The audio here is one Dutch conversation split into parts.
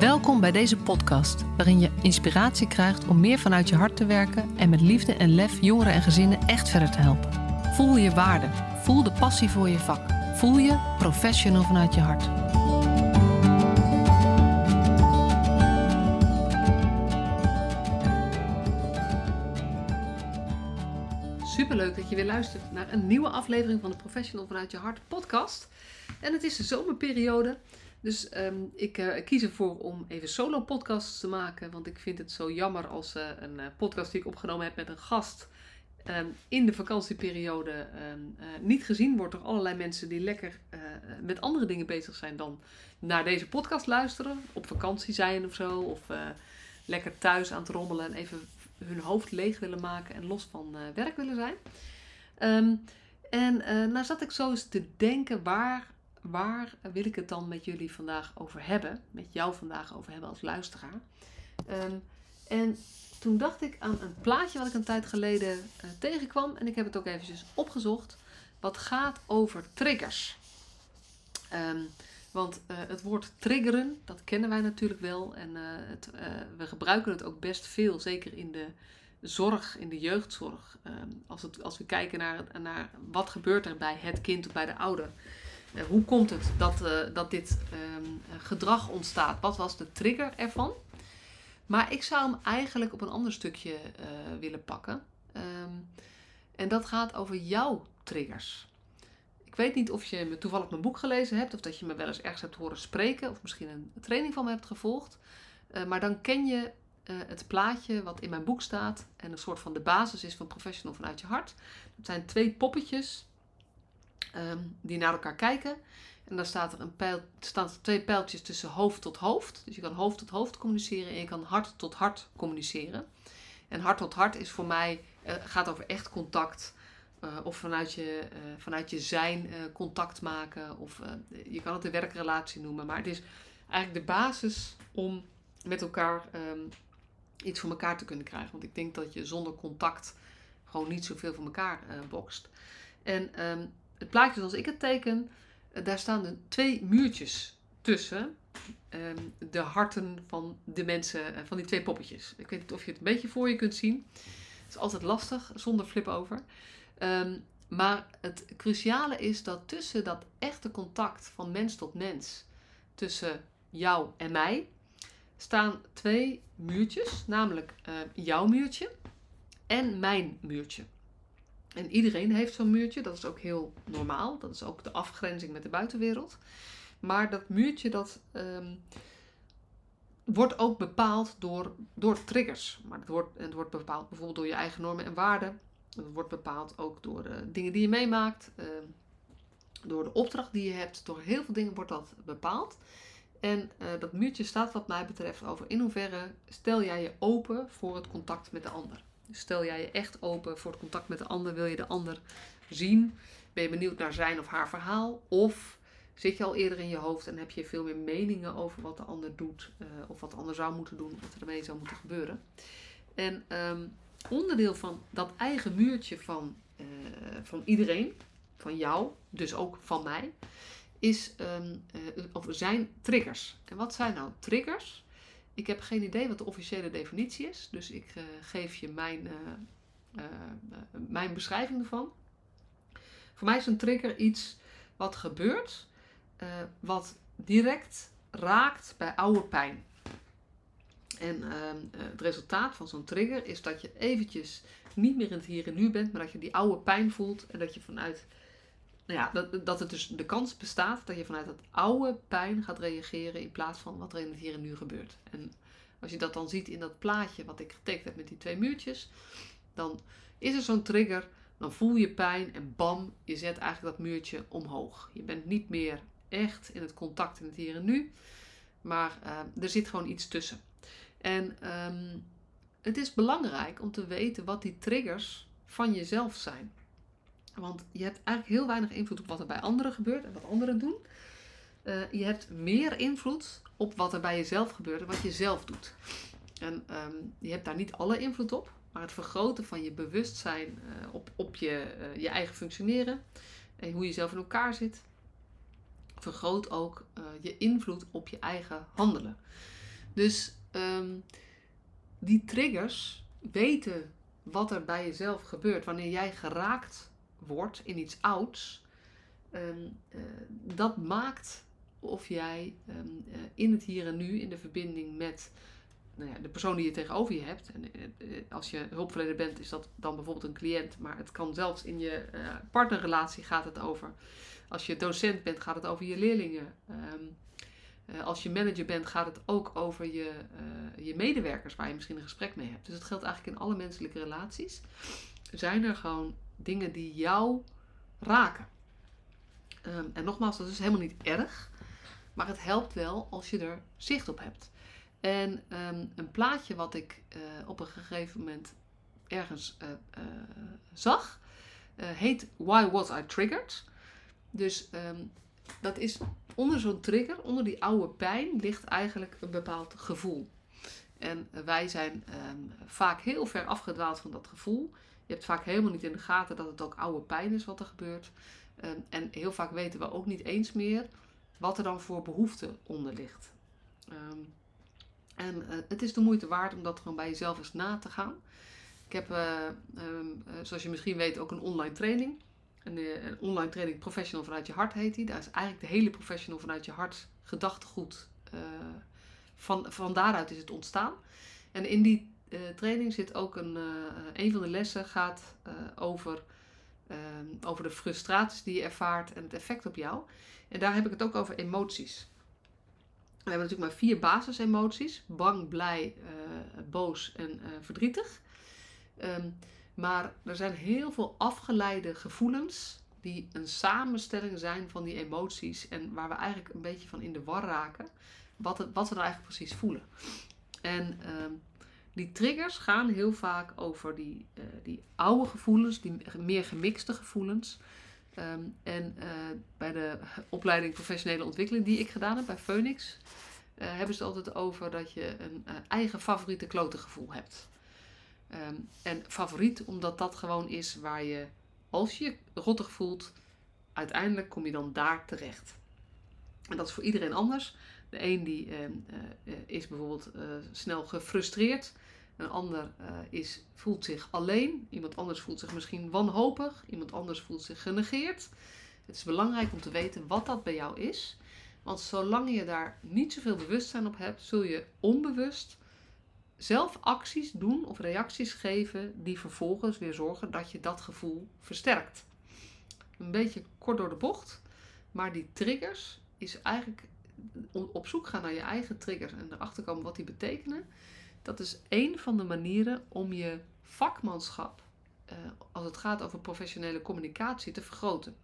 Welkom bij deze podcast, waarin je inspiratie krijgt om meer vanuit je hart te werken en met liefde en lef jongeren en gezinnen echt verder te helpen. Voel je waarde, voel de passie voor je vak, voel je professional vanuit je hart. Superleuk dat je weer luistert naar een nieuwe aflevering van de Professional vanuit je hart podcast. En het is de zomerperiode. Dus ehm, ik uh, kies ervoor om even solo podcasts te maken. Want ik vind het zo jammer als uh, een uh, podcast die ik opgenomen heb met een gast um, in de vakantieperiode um, niet gezien wordt door allerlei mensen die lekker met andere dingen bezig zijn dan naar deze podcast luisteren. Op vakantie zijn of zo. Of lekker thuis aan het rommelen en even hun hoofd leeg willen maken en los van werk willen zijn. en nou zat ik zo eens te denken waar waar wil ik het dan met jullie vandaag over hebben? Met jou vandaag over hebben als luisteraar. Um, en toen dacht ik aan een plaatje wat ik een tijd geleden uh, tegenkwam. En ik heb het ook eventjes opgezocht. Wat gaat over triggers. Um, want uh, het woord triggeren, dat kennen wij natuurlijk wel. En uh, het, we gebruiken het ook best veel, zeker in de zorg, in de jeugdzorg. Um, als, het, als we kijken naar, naar wat gebeurt er bij het kind of bij de ouder. Eh, hoe komt het dat, uh, dat dit um, gedrag ontstaat? Wat was de trigger ervan? Maar ik zou hem eigenlijk op een ander stukje uh, willen pakken. Um, en dat gaat over jouw triggers. Ik weet niet of je toevallig mijn boek gelezen hebt, of dat je me wel eens ergens hebt horen spreken, of misschien een training van me hebt gevolgd. maar dan ken je het plaatje wat in mijn boek staat en een soort van de basis is van Professional vanuit je hart. Het zijn twee poppetjes um, die naar elkaar kijken. En dan staat er een pijl, staan er twee pijltjes tussen hoofd tot hoofd. Dus je kan hoofd tot hoofd communiceren en je kan hart tot hart communiceren. En hart tot hart is voor mij, uh, gaat over echt contact. Uh, of vanuit je, uh, vanuit je zijn contact maken. Of je kan het een werkrelatie noemen. Maar het is eigenlijk de basis om met elkaar um, iets voor elkaar te kunnen krijgen. Want ik denk dat je zonder contact gewoon niet zoveel voor elkaar bokst. En um, het plaatje zoals ik het teken, eh, daar staan er twee muurtjes tussen. Um, de harten van de mensen, uh, van die twee poppetjes. Ik weet niet of je het een beetje voor je kunt zien. Het is altijd lastig zonder flip over. Um, maar het cruciale is dat tussen dat echte contact van mens tot mens, tussen jou en mij, staan twee muurtjes. Namelijk uh, jouw muurtje en mijn muurtje. En iedereen heeft zo'n muurtje, dat is ook heel normaal. Dat is ook de afgrenzing met de buitenwereld. Maar dat muurtje dat, um, wordt ook bepaald door, door triggers. Maar het wordt, het wordt bepaald bijvoorbeeld door je eigen normen en waarden. Het wordt bepaald ook door de dingen die je meemaakt. Uh, door de opdracht die je hebt. Door heel veel dingen wordt dat bepaald. En uh, dat muurtje staat wat mij betreft over in hoeverre stel jij je open voor het contact met de ander. Stel jij je echt open voor het contact met de ander, wil je de ander zien? Ben je benieuwd naar zijn of haar verhaal? Of zit je al eerder in je hoofd en heb je veel meer meningen over wat de ander doet, uh, of wat de ander zou moeten doen, wat er ermee zou moeten gebeuren? En um, onderdeel van dat eigen muurtje van, uh, van iedereen, van jou, dus ook van mij, is, um, of zijn triggers. En wat zijn nou triggers? Ik heb geen idee wat de officiële definitie is, dus ik uh, geef je mijn, uh, uh, mijn beschrijving ervan. Voor mij is een trigger iets wat gebeurt, wat direct raakt bij oude pijn. En ehm, het resultaat van zo'n trigger is dat je eventjes niet meer in het hier en nu bent, maar dat je die oude pijn voelt en dat je vanuit nou ja, dat, dat het dus de kans bestaat dat je vanuit dat oude pijn gaat reageren in plaats van wat er in het hier en nu gebeurt. En als je dat dan ziet in dat plaatje wat ik getekend heb met die twee muurtjes, dan is er zo'n trigger, dan voel je pijn en bam, je zet eigenlijk dat muurtje omhoog. Je bent niet meer echt in het contact in het hier en nu, maar uh, er zit gewoon iets tussen. En um, het is belangrijk om te weten wat die triggers van jezelf zijn. Want je hebt eigenlijk heel weinig invloed op wat er bij anderen gebeurt en wat anderen doen. Uh, je hebt meer invloed op wat er bij jezelf gebeurt en wat je zelf doet. En um, je hebt daar niet alle invloed op, maar het vergroten van je bewustzijn uh, op, op je, uh, je eigen functioneren en hoe je zelf in elkaar zit, vergroot ook je invloed op je eigen handelen. Dus ehm, die triggers weten wat er bij jezelf gebeurt wanneer jij geraakt wordt in iets ouds. Ehm, eh, dat maakt of jij ehm, eh, in het hier en nu, in de verbinding met nou ja, de persoon die je tegenover je hebt. En eh, als je hulpverlener bent, is dat dan bijvoorbeeld een cliënt. Maar het kan zelfs in je partnerrelatie gaat het over. Als je docent bent, gaat het over je leerlingen. Ehm, als je manager bent, gaat het ook over je, je medewerkers waar je misschien een gesprek mee hebt. Dus het geldt eigenlijk in alle menselijke relaties. Zijn er gewoon dingen die jou raken. Ehm, en nogmaals, dat is helemaal niet erg. Maar het helpt wel als je er zicht op hebt. En ehm, een plaatje wat ik uh, op een gegeven moment ergens uh, uh, zag, heet Why Was I Triggered? Dus um, dat is onder zo'n trigger, onder die oude pijn, ligt eigenlijk een bepaald gevoel. En wij zijn vaak heel ver afgedwaald van dat gevoel. Je hebt vaak helemaal niet in de gaten dat het ook oude pijn is wat er gebeurt. Ehm, en heel vaak weten we ook niet eens meer wat er dan voor behoefte onder ligt. Ehm, en eh, het is de moeite waard om dat gewoon bij jezelf eens na te gaan. Ik heb, uh, um, zoals je misschien weet, ook een online training. Een, een, online training Professional vanuit je hart heet die. Daar is eigenlijk de hele Professional vanuit je hart gedachtegoed. van, van daaruit is het ontstaan. En in die training zit ook een, een van de lessen gaat over Ehm, over de frustraties die je ervaart en het effect op jou. En daar heb ik het ook over emoties. We hebben natuurlijk maar vier basisemoties: bang, blij, boos en verdrietig. Um, maar er zijn heel veel afgeleide gevoelens die een samenstelling zijn van die emoties en waar we eigenlijk een beetje van in de war raken wat, wat we nou eigenlijk precies voelen. En um, die triggers gaan heel vaak over die, uh, die oude gevoelens, die meer gemixte gevoelens. Um, en uh, bij de opleiding professionele ontwikkeling die ik gedaan heb bij Phoenix, uh, hebben ze het altijd over dat je een eigen favoriete klote gevoel hebt. Um, en favoriet omdat dat gewoon is waar je, als je je rottig voelt, uiteindelijk kom je dan daar terecht. En dat is voor iedereen anders. De een die uh, is bijvoorbeeld snel gefrustreerd. Een ander is, voelt zich alleen. Iemand anders voelt zich misschien wanhopig. Iemand anders voelt zich genegeerd. Het is belangrijk om te weten wat dat bij jou is. Want zolang je daar niet zoveel bewustzijn op hebt, zul je onbewust zelf acties doen of reacties geven die vervolgens weer zorgen dat je dat gevoel versterkt. Een beetje kort door de bocht, maar die triggers is eigenlijk op zoek gaan naar je eigen triggers en erachter komen wat die betekenen. Dat is één van de manieren om je vakmanschap, uh, als het gaat over professionele communicatie, te vergroten.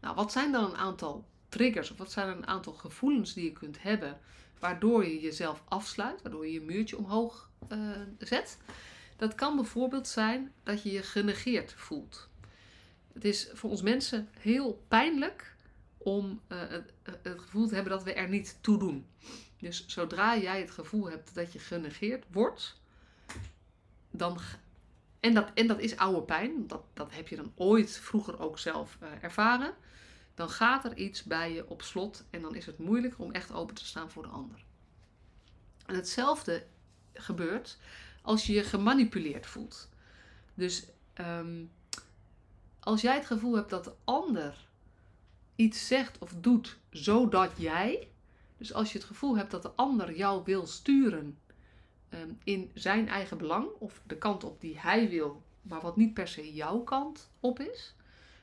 Nou, wat zijn dan een aantal triggers of wat zijn een aantal gevoelens die je kunt hebben waardoor je jezelf afsluit, waardoor je je muurtje omhoog uh, zet? Dat kan bijvoorbeeld zijn dat je je genegeerd voelt. Het is voor ons mensen heel pijnlijk om uh, het, het, gevoel te hebben dat we er niet toe doen. Dus zodra jij het gevoel hebt dat je genegeerd wordt, dan. En dat, en dat is oude pijn, dat, dat heb je dan ooit vroeger ook zelf uh, ervaren. Dan gaat er iets bij je op slot en dan is het moeilijker om echt open te staan voor de ander. En hetzelfde gebeurt als je je gemanipuleerd voelt. Dus um, als jij het gevoel hebt dat de ander iets zegt of doet zodat jij. Dus als je het gevoel hebt dat de ander jou wil sturen um, in zijn eigen belang of de kant op die hij wil, maar wat niet per se jouw kant op is,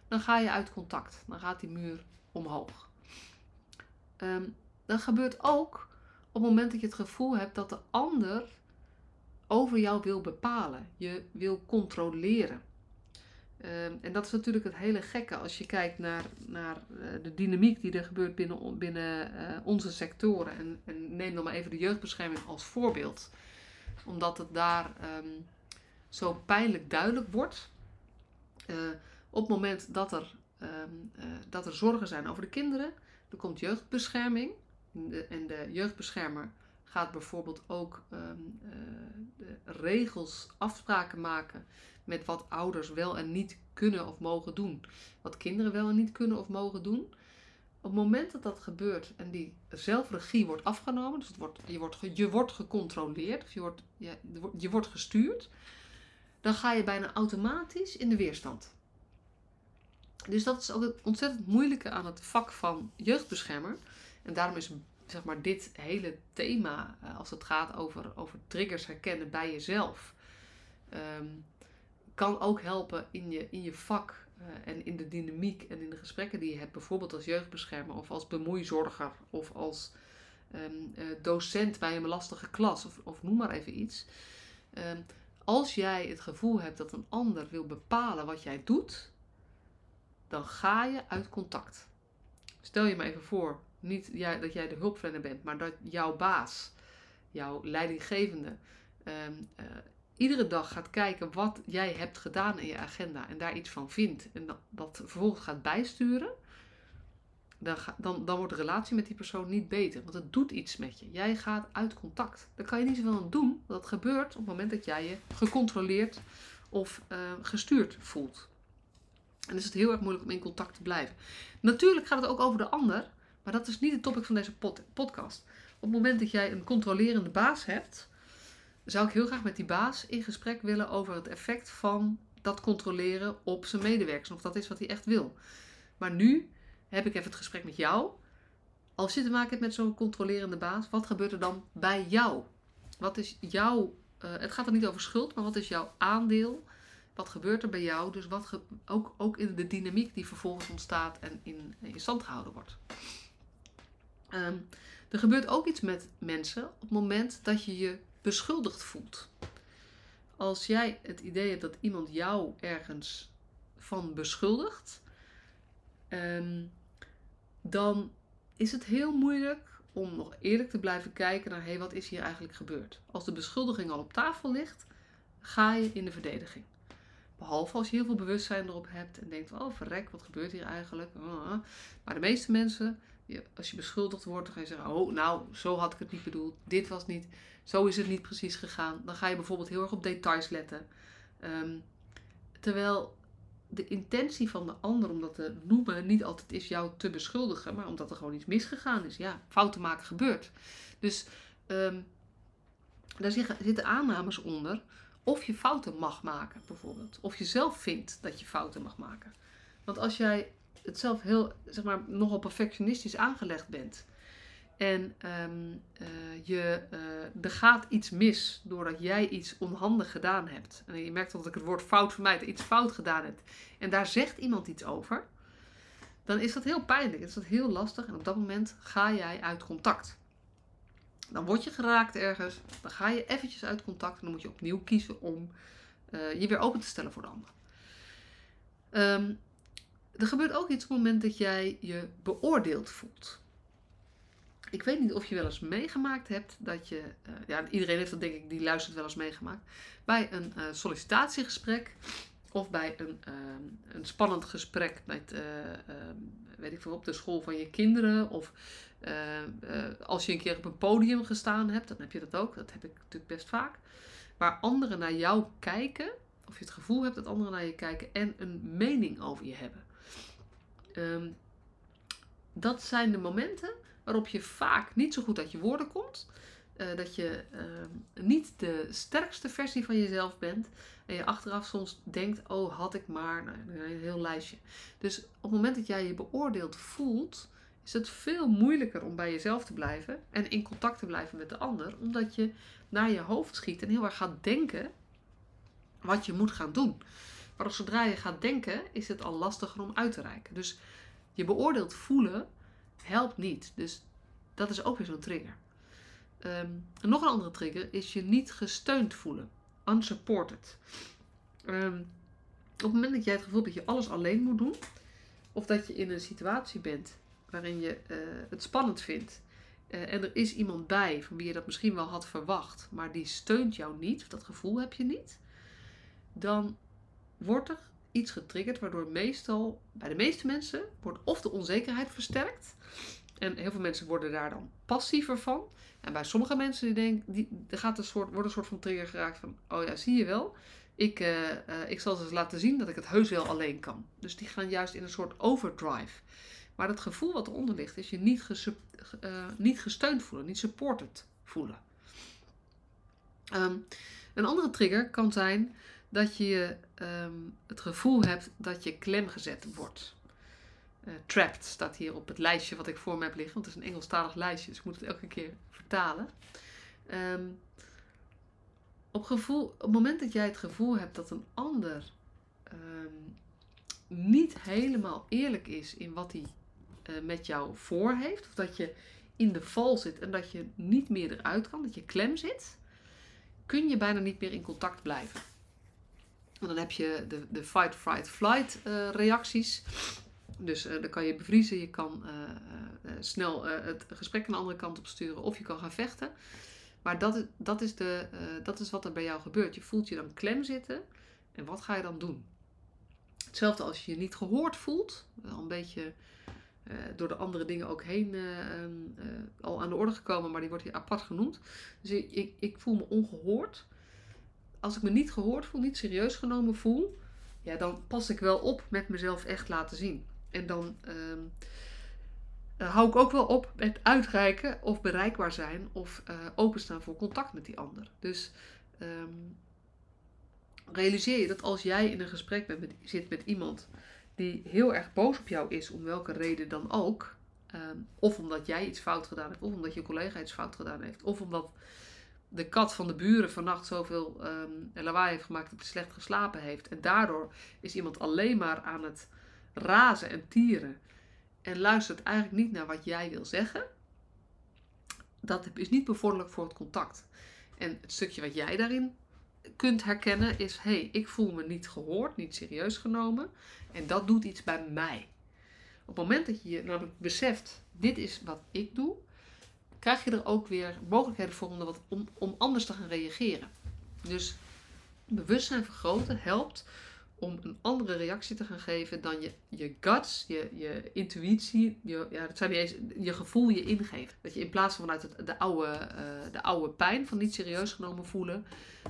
dan ga je uit contact. Dan gaat die muur omhoog. Um, dan gebeurt ook op het moment dat je het gevoel hebt dat de ander over jou wil bepalen, je wil controleren. Um, en dat is natuurlijk het hele gekke als je kijkt naar, naar uh, de dynamiek die er gebeurt binnen, binnen uh, onze sectoren. En, en, neem dan maar even de jeugdbescherming als voorbeeld. Omdat het daar um, zo pijnlijk duidelijk wordt. Uh, op het moment dat er, um, dat er zorgen zijn over de kinderen, er komt jeugdbescherming. De, en de jeugdbeschermer gaat bijvoorbeeld ook de regels, afspraken maken met wat ouders wel en niet kunnen of mogen doen. Wat kinderen wel en niet kunnen of mogen doen. Op het moment dat dat gebeurt en die zelfregie wordt afgenomen, dus het wordt, je, wordt, je wordt gecontroleerd, je wordt, je, je wordt gestuurd, dan ga je bijna automatisch in de weerstand. Dus dat is ook het ontzettend moeilijke aan het vak van jeugdbeschermer. En daarom is zeg maar, dit hele thema, eh, als het gaat over, over triggers herkennen bij jezelf, ehm, kan ook helpen in je, in je vak eh, en in de dynamiek en in de gesprekken die je hebt, bijvoorbeeld als jeugdbeschermer of als bemoeizorger of als ehm, eh, docent bij een lastige klas of, of noem maar even iets. Ehm, als jij het gevoel hebt dat een ander wil bepalen wat jij doet, dan ga je uit contact. Stel je me even voor, niet jij, dat jij de hulpverlener bent, maar dat jouw baas, jouw leidinggevende, ehm, eh, iedere dag gaat kijken wat jij hebt gedaan in je agenda en daar iets van vindt en dat, vervolgens gaat bijsturen, dan, dan, dan wordt de relatie met die persoon niet beter. Want het doet iets met je. Jij gaat uit contact. Daar kan je niet zoveel aan doen. Dat gebeurt op het moment dat jij je gecontroleerd of uh, gestuurd voelt. En is het heel erg moeilijk om in contact te blijven. Natuurlijk gaat het ook over de ander. Maar dat is niet het topic van deze podcast. Op het moment dat jij een controlerende baas hebt, zou ik heel graag met die baas in gesprek willen over het effect van dat controleren op zijn medewerkers. Of dat is wat hij echt wil. Maar nu heb ik even het gesprek met jou. Als je te maken hebt met zo'n controlerende baas, wat gebeurt er dan bij jou? Wat is jouw. Uh, het gaat er niet over schuld, maar wat is jouw aandeel? Wat gebeurt er bij jou? Dus wat ook, ook in de dynamiek die vervolgens ontstaat en in, in stand gehouden wordt. Ehm, er gebeurt ook iets met mensen op het moment dat je je beschuldigd voelt. Als jij het idee hebt dat iemand jou ergens van beschuldigt, um, dan is het heel moeilijk om nog eerlijk te blijven kijken naar hé, wat is hier eigenlijk gebeurd. Als de beschuldiging al op tafel ligt, ga je in de verdediging. Behalve als je heel veel bewustzijn erop hebt en denkt: oh verrek, wat gebeurt hier eigenlijk? Ah. Maar de meeste mensen, als je beschuldigd wordt, dan ga je zeggen: oh, nou, zo had ik het niet bedoeld. Dit was niet, zo is het niet precies gegaan. Dan ga je bijvoorbeeld heel erg op details letten. Ehm, terwijl de intentie van de ander om dat te noemen niet altijd is jou te beschuldigen, maar omdat er gewoon iets misgegaan is. Ja, fouten maken gebeurt. Dus um, daar zitten aannames onder of je fouten mag maken, bijvoorbeeld. Of je zelf vindt dat je fouten mag maken. Want als jij het zelf heel, zeg maar, nogal perfectionistisch aangelegd bent. En um, uh, je, uh, er gaat iets mis doordat jij iets onhandig gedaan hebt. En je merkt dat ik het woord fout vermijd, iets fout gedaan hebt. En daar zegt iemand iets over. Dan is dat heel pijnlijk. Is dat heel lastig. En op dat moment ga jij uit contact. Dan word je geraakt ergens. Dan ga je eventjes uit contact. En dan moet je opnieuw kiezen om uh, je weer open te stellen voor de ander. Um, er gebeurt ook iets op het moment dat jij je beoordeeld voelt. Ik weet niet of je wel eens meegemaakt hebt dat je, uh, ja, iedereen heeft dat denk ik, die luistert wel eens meegemaakt, bij een uh, sollicitatiegesprek of bij een, uh, een spannend gesprek met, ehm, weet ik veel, op de school van je kinderen of als je een keer op een podium gestaan hebt, dan heb je dat ook, dat heb ik natuurlijk best vaak, waar anderen naar jou kijken, of je het gevoel hebt dat anderen naar je kijken en een mening over je hebben. Um, dat zijn de momenten waarop je vaak niet zo goed uit je woorden komt. Uh, dat je uh, niet de sterkste versie van jezelf bent. En je achteraf soms denkt, oh had ik maar, nou, een heel lijstje. Dus op het moment dat jij je beoordeeld voelt, is het veel moeilijker om bij jezelf te blijven. En in contact te blijven met de ander. Omdat je naar je hoofd schiet en heel erg gaat denken wat je moet gaan doen. Maar zodra je gaat denken, is het al lastiger om uit te reiken. Dus je beoordeeld voelen helpt niet. Dus dat is ook weer zo'n trigger. Um, nog een andere trigger is je niet gesteund voelen. Unsupported. Um, op het moment dat jij het gevoel hebt dat je alles alleen moet doen, of dat je in een situatie bent waarin je uh, het spannend vindt, uh, en er is iemand bij van wie je dat misschien wel had verwacht, maar die steunt jou niet, of dat gevoel heb je niet, dan wordt er iets getriggerd waardoor meestal bij de meeste mensen wordt of de onzekerheid versterkt. En heel veel mensen worden daar dan passiever van. En bij sommige mensen die die, gaat een soort, wordt een soort van trigger geraakt van, oh ja, zie je wel. Ik, uh, uh, ik zal ze laten zien dat ik het heus wel alleen kan. Dus die gaan juist in een soort overdrive. Maar het gevoel wat eronder ligt, is je niet, uh, niet gesteund voelen, niet supported voelen. Ehm, een andere trigger kan zijn dat je ehm, het gevoel hebt dat je klem gezet wordt. Uh, trapped staat hier op het lijstje wat ik voor me heb liggen. Want het is een Engelstalig lijstje, dus ik moet het elke keer vertalen. Ehm, op, gevoel, op het moment dat jij het gevoel hebt dat een ander niet helemaal eerlijk is in wat hij uh, met jou voor heeft, of dat je in de val zit en dat je niet meer eruit kan, dat je klem zit, kun je bijna niet meer in contact blijven. Dan heb je de, de fight, fight, flight uh, reacties. Dus uh, dan kan je bevriezen, je kan snel het gesprek een andere kant op sturen of je kan gaan vechten. Maar dat is, dat, is de, dat is wat er bij jou gebeurt. Je voelt je dan klem zitten en wat ga je dan doen? Hetzelfde als je je niet gehoord voelt, wel een beetje door de andere dingen ook heen uh, al aan de orde gekomen, maar die wordt hier apart genoemd. Dus ik, ik, voel me ongehoord. Als ik me niet gehoord voel, niet serieus genomen voel, ja, dan pas ik wel op met mezelf echt laten zien. En dan ehm, hou ik ook wel op met uitreiken of bereikbaar zijn of openstaan voor contact met die ander. Dus um, realiseer je dat als jij in een gesprek bent zit met iemand die heel erg boos op jou is, om welke reden dan ook, ehm, of omdat jij iets fout gedaan hebt, of omdat je collega iets fout gedaan heeft, of omdat de kat van de buren vannacht zoveel um, lawaai heeft gemaakt dat hij slecht geslapen heeft, en daardoor is iemand alleen maar aan het razen en tieren en luistert eigenlijk niet naar wat jij wil zeggen, dat is niet bevorderlijk voor het contact. En het stukje wat jij daarin kunt herkennen is: hé, hey, ik voel me niet gehoord, niet serieus genomen. En dat doet iets bij mij. Op het moment dat je je namelijk beseft: dit is wat ik doe, krijg je er ook weer mogelijkheden voor om, wat, om, om anders te gaan reageren. Dus bewustzijn vergroten helpt om een andere reactie te gaan geven dan je, je guts, je, je intuïtie, je, ja, dat zijn je gevoel je ingeeft. Dat je in plaats van vanuit de, oude, uh, de oude pijn van niet serieus genomen voelen,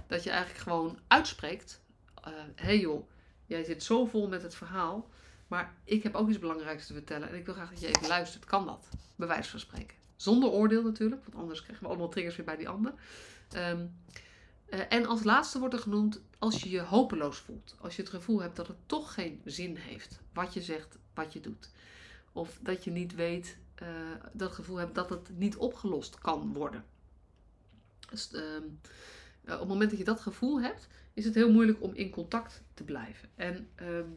dat je eigenlijk gewoon uitspreekt: hé uh, hey joh, jij zit zo vol met het verhaal, maar ik heb ook iets belangrijks te vertellen en ik wil graag dat je even luistert. Kan dat? Bewijs van spreken. Zonder oordeel natuurlijk, want anders krijgen we allemaal triggers weer bij die ander. Um, uh, en als laatste wordt er genoemd als je je hopeloos voelt. Als je het gevoel hebt dat het toch geen zin heeft wat je zegt, wat je doet. Of dat je niet weet, uh, dat gevoel hebt dat het niet opgelost kan worden. Dus, uh, op het moment dat je dat gevoel hebt, is het heel moeilijk om in contact te blijven. En ehm,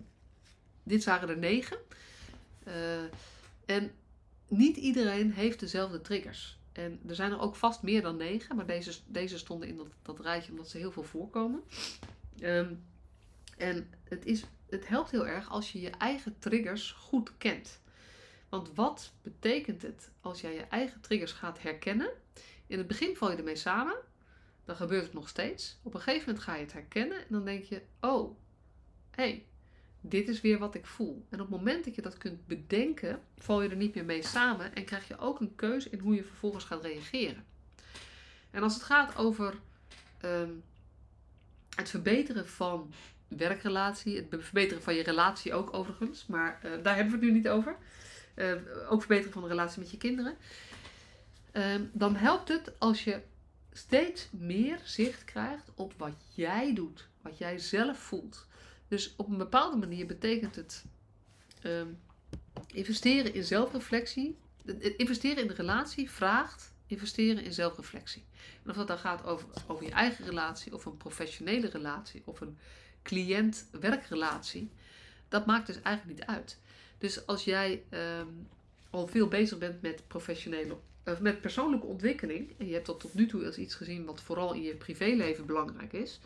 dit waren er negen. Niet iedereen heeft dezelfde triggers. En er zijn er ook vast meer dan negen, maar deze, deze stonden in dat, dat rijtje omdat ze heel veel voorkomen. Ehm, en het, is, het helpt heel erg als je je eigen triggers goed kent. Want wat betekent het als jij je eigen triggers gaat herkennen? In het begin val je ermee samen, dan gebeurt het nog steeds. Op een gegeven moment ga je het herkennen en dan denk je: oh, hé, hey, dit is weer wat ik voel. En op het moment dat je dat kunt bedenken, val je er niet meer mee samen en krijg je ook een keuze in hoe je vervolgens gaat reageren. En als het gaat over ehm, het verbeteren van werkrelatie, het verbeteren van je relatie ook overigens, maar uh, daar hebben we het nu niet over. Uh, ook verbeteren van de relatie met je kinderen. Uh, dan helpt het als je steeds meer zicht krijgt op wat jij doet, wat jij zelf voelt. Dus op een bepaalde manier betekent het ehm, investeren in zelfreflectie. Investeren in de relatie vraagt investeren in zelfreflectie. En of dat dan gaat over, over je eigen relatie, of een professionele relatie, of een cliënt-werkrelatie, dat maakt dus eigenlijk niet uit. Dus als jij ehm, al veel bezig bent met professionele uh, met persoonlijke ontwikkeling, en je hebt dat tot nu toe als iets gezien wat vooral in je privéleven belangrijk is,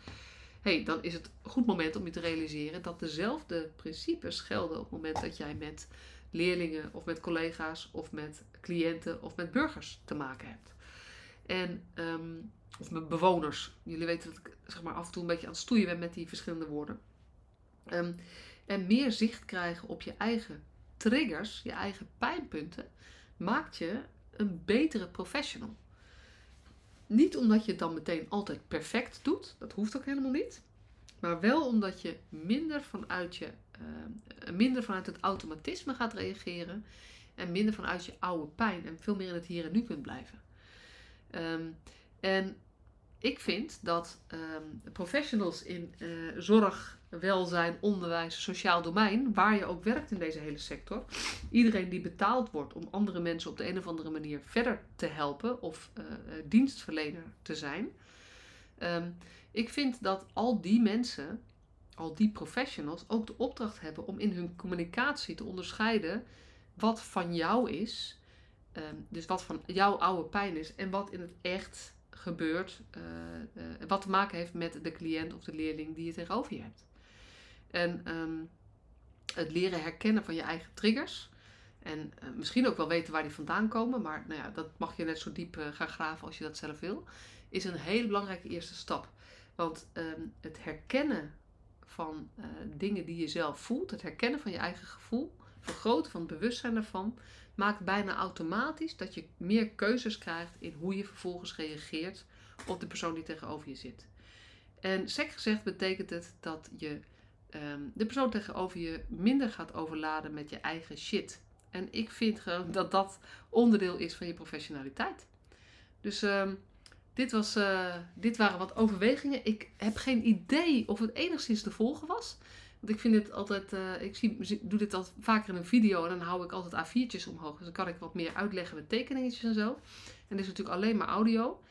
hey, dan is het een goed moment om je te realiseren dat dezelfde principes gelden op het moment dat jij met leerlingen of met collega's of met cliënten of met burgers te maken hebt. En, ehm, of met bewoners. Jullie weten dat ik zeg maar, af en toe een beetje aan het stoeien ben met die verschillende woorden. Um, en meer zicht krijgen op je eigen triggers, je eigen pijnpunten, maakt je een betere professional. Niet omdat je het dan meteen altijd perfect doet, dat hoeft ook helemaal niet. Maar wel omdat je minder vanuit, je, uh, minder vanuit het automatisme gaat reageren en minder vanuit je oude pijn en veel meer in het hier en nu kunt blijven. Ehm, en ik vind dat ehm, professionals in uh, zorg, welzijn, onderwijs, sociaal domein, waar je ook werkt in deze hele sector, iedereen die betaald wordt om andere mensen op de een of andere manier verder te helpen of uh, dienstverlener te zijn, ehm, ik vind dat al die mensen, al die professionals, ook de opdracht hebben om in hun communicatie te onderscheiden wat van jou is, ehm, dus wat van jouw oude pijn is en wat in het echt gebeurt, uh, wat te maken heeft met de cliënt of de leerling die je tegenover je hebt. En ehm, het leren herkennen van je eigen triggers. En uh, misschien ook wel weten waar die vandaan komen, maar nou ja, dat mag je net zo diep gaan graven als je dat zelf wil. Is een hele belangrijke eerste stap. Want um, het herkennen van dingen die je zelf voelt, het herkennen van je eigen gevoel, vergroten van het bewustzijn daarvan, maakt bijna automatisch dat je meer keuzes krijgt in hoe je vervolgens reageert op de persoon die tegenover je zit. En sec gezegd betekent het dat je um, de persoon tegenover je minder gaat overladen met je eigen shit. En ik vind gewoon dat dat onderdeel is van je professionaliteit. Dus um, dit, was, uh, dit waren wat overwegingen. Ik heb geen idee of het enigszins te volgen was. Want ik vind het altijd, uh, ik zie, doe dit al vaker in een video en dan hou ik altijd A4'tjes omhoog. Dus dan kan ik wat meer uitleggen met tekeningetjes en zo. En dit is natuurlijk alleen maar audio.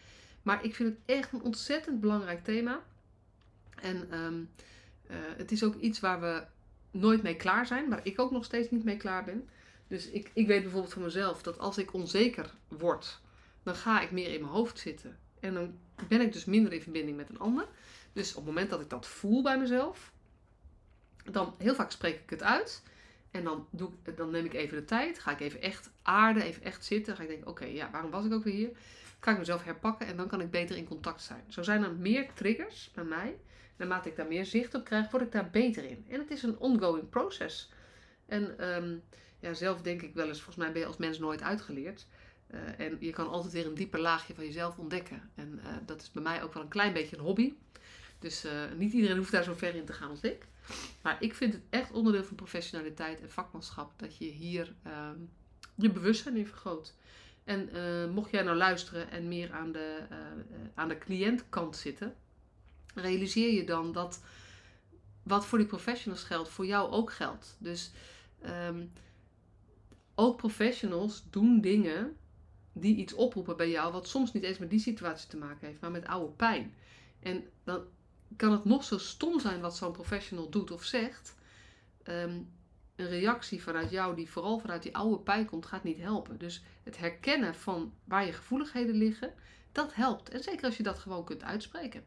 Maar ik vind het echt een ontzettend belangrijk thema. En um, uh, het is ook iets waar we nooit mee klaar zijn, waar ik ook nog steeds niet mee klaar ben. Dus ik, ik weet bijvoorbeeld van mezelf dat als ik onzeker word, dan ga ik meer in mijn hoofd zitten. En dan ben ik dus minder in verbinding met een ander. Dus op het moment dat ik dat voel bij mezelf, dan heel vaak spreek ik het uit. En dan, doe, dan neem ik even de tijd. Ga ik even echt aarden, even echt zitten. Ga ik denken, oké, ja, waarom was ik ook weer hier? Kan ik mezelf herpakken en dan kan ik beter in contact zijn. Zo zijn er meer triggers bij mij. Naarmate ik daar meer zicht op krijg, word ik daar beter in. En het is een ongoing proces. En um, ja, zelf denk ik wel eens, volgens mij ben je als mens nooit uitgeleerd. Uh, en je kan altijd weer een dieper laagje van jezelf ontdekken. En uh, dat is bij mij ook wel een klein beetje een hobby. Dus uh, niet iedereen hoeft daar zo ver in te gaan als ik. Maar ik vind het echt onderdeel van professionaliteit en vakmanschap dat je hier uh, je bewustzijn in vergroot. En uh, mocht jij nou luisteren en meer aan de, uh, aan de cliëntkant zitten, realiseer je dan dat wat voor die professionals geldt, voor jou ook geldt. Dus um, ook professionals doen dingen die iets oproepen bij jou, wat soms niet eens met die situatie te maken heeft, maar met oude pijn. En dan kan het nog zo stom zijn wat zo'n professional doet of zegt. Um, een reactie vanuit jou die vooral vanuit die oude pijn komt, gaat niet helpen. Dus het herkennen van waar je gevoeligheden liggen, dat helpt. En zeker als je dat gewoon kunt uitspreken.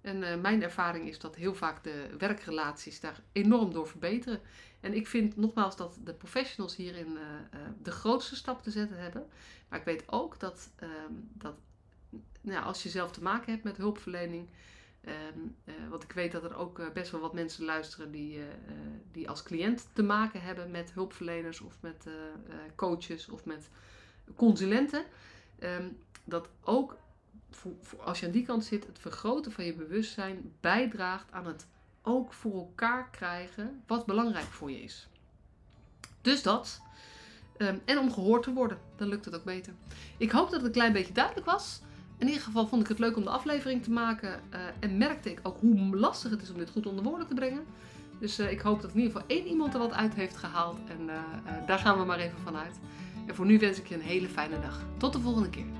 En uh, mijn ervaring is dat heel vaak de werkrelaties daar enorm door verbeteren. En ik vind nogmaals dat de professionals hierin uh, uh, de grootste stap te zetten hebben. Maar ik weet ook dat, ehm, dat nou, als je zelf te maken hebt met hulpverlening, Um, want ik weet dat er ook uh, best wel wat mensen luisteren die, uh, die als cliënt te maken hebben met hulpverleners of met coaches of met consulenten. Um, dat ook voor, als je aan die kant zit, het vergroten van je bewustzijn bijdraagt aan het ook voor elkaar krijgen wat belangrijk voor je is. Dus dat. Um, en om gehoord te worden, dan lukt het ook beter. Ik hoop dat het een klein beetje duidelijk was. In ieder geval vond ik het leuk om de aflevering te maken. Uh, en merkte ik ook hoe lastig het is om dit goed onder woorden te brengen. Dus uh, ik hoop dat in ieder geval één iemand er wat uit heeft gehaald. En uh, daar gaan we maar even vanuit. En voor nu wens ik je een hele fijne dag. Tot de volgende keer.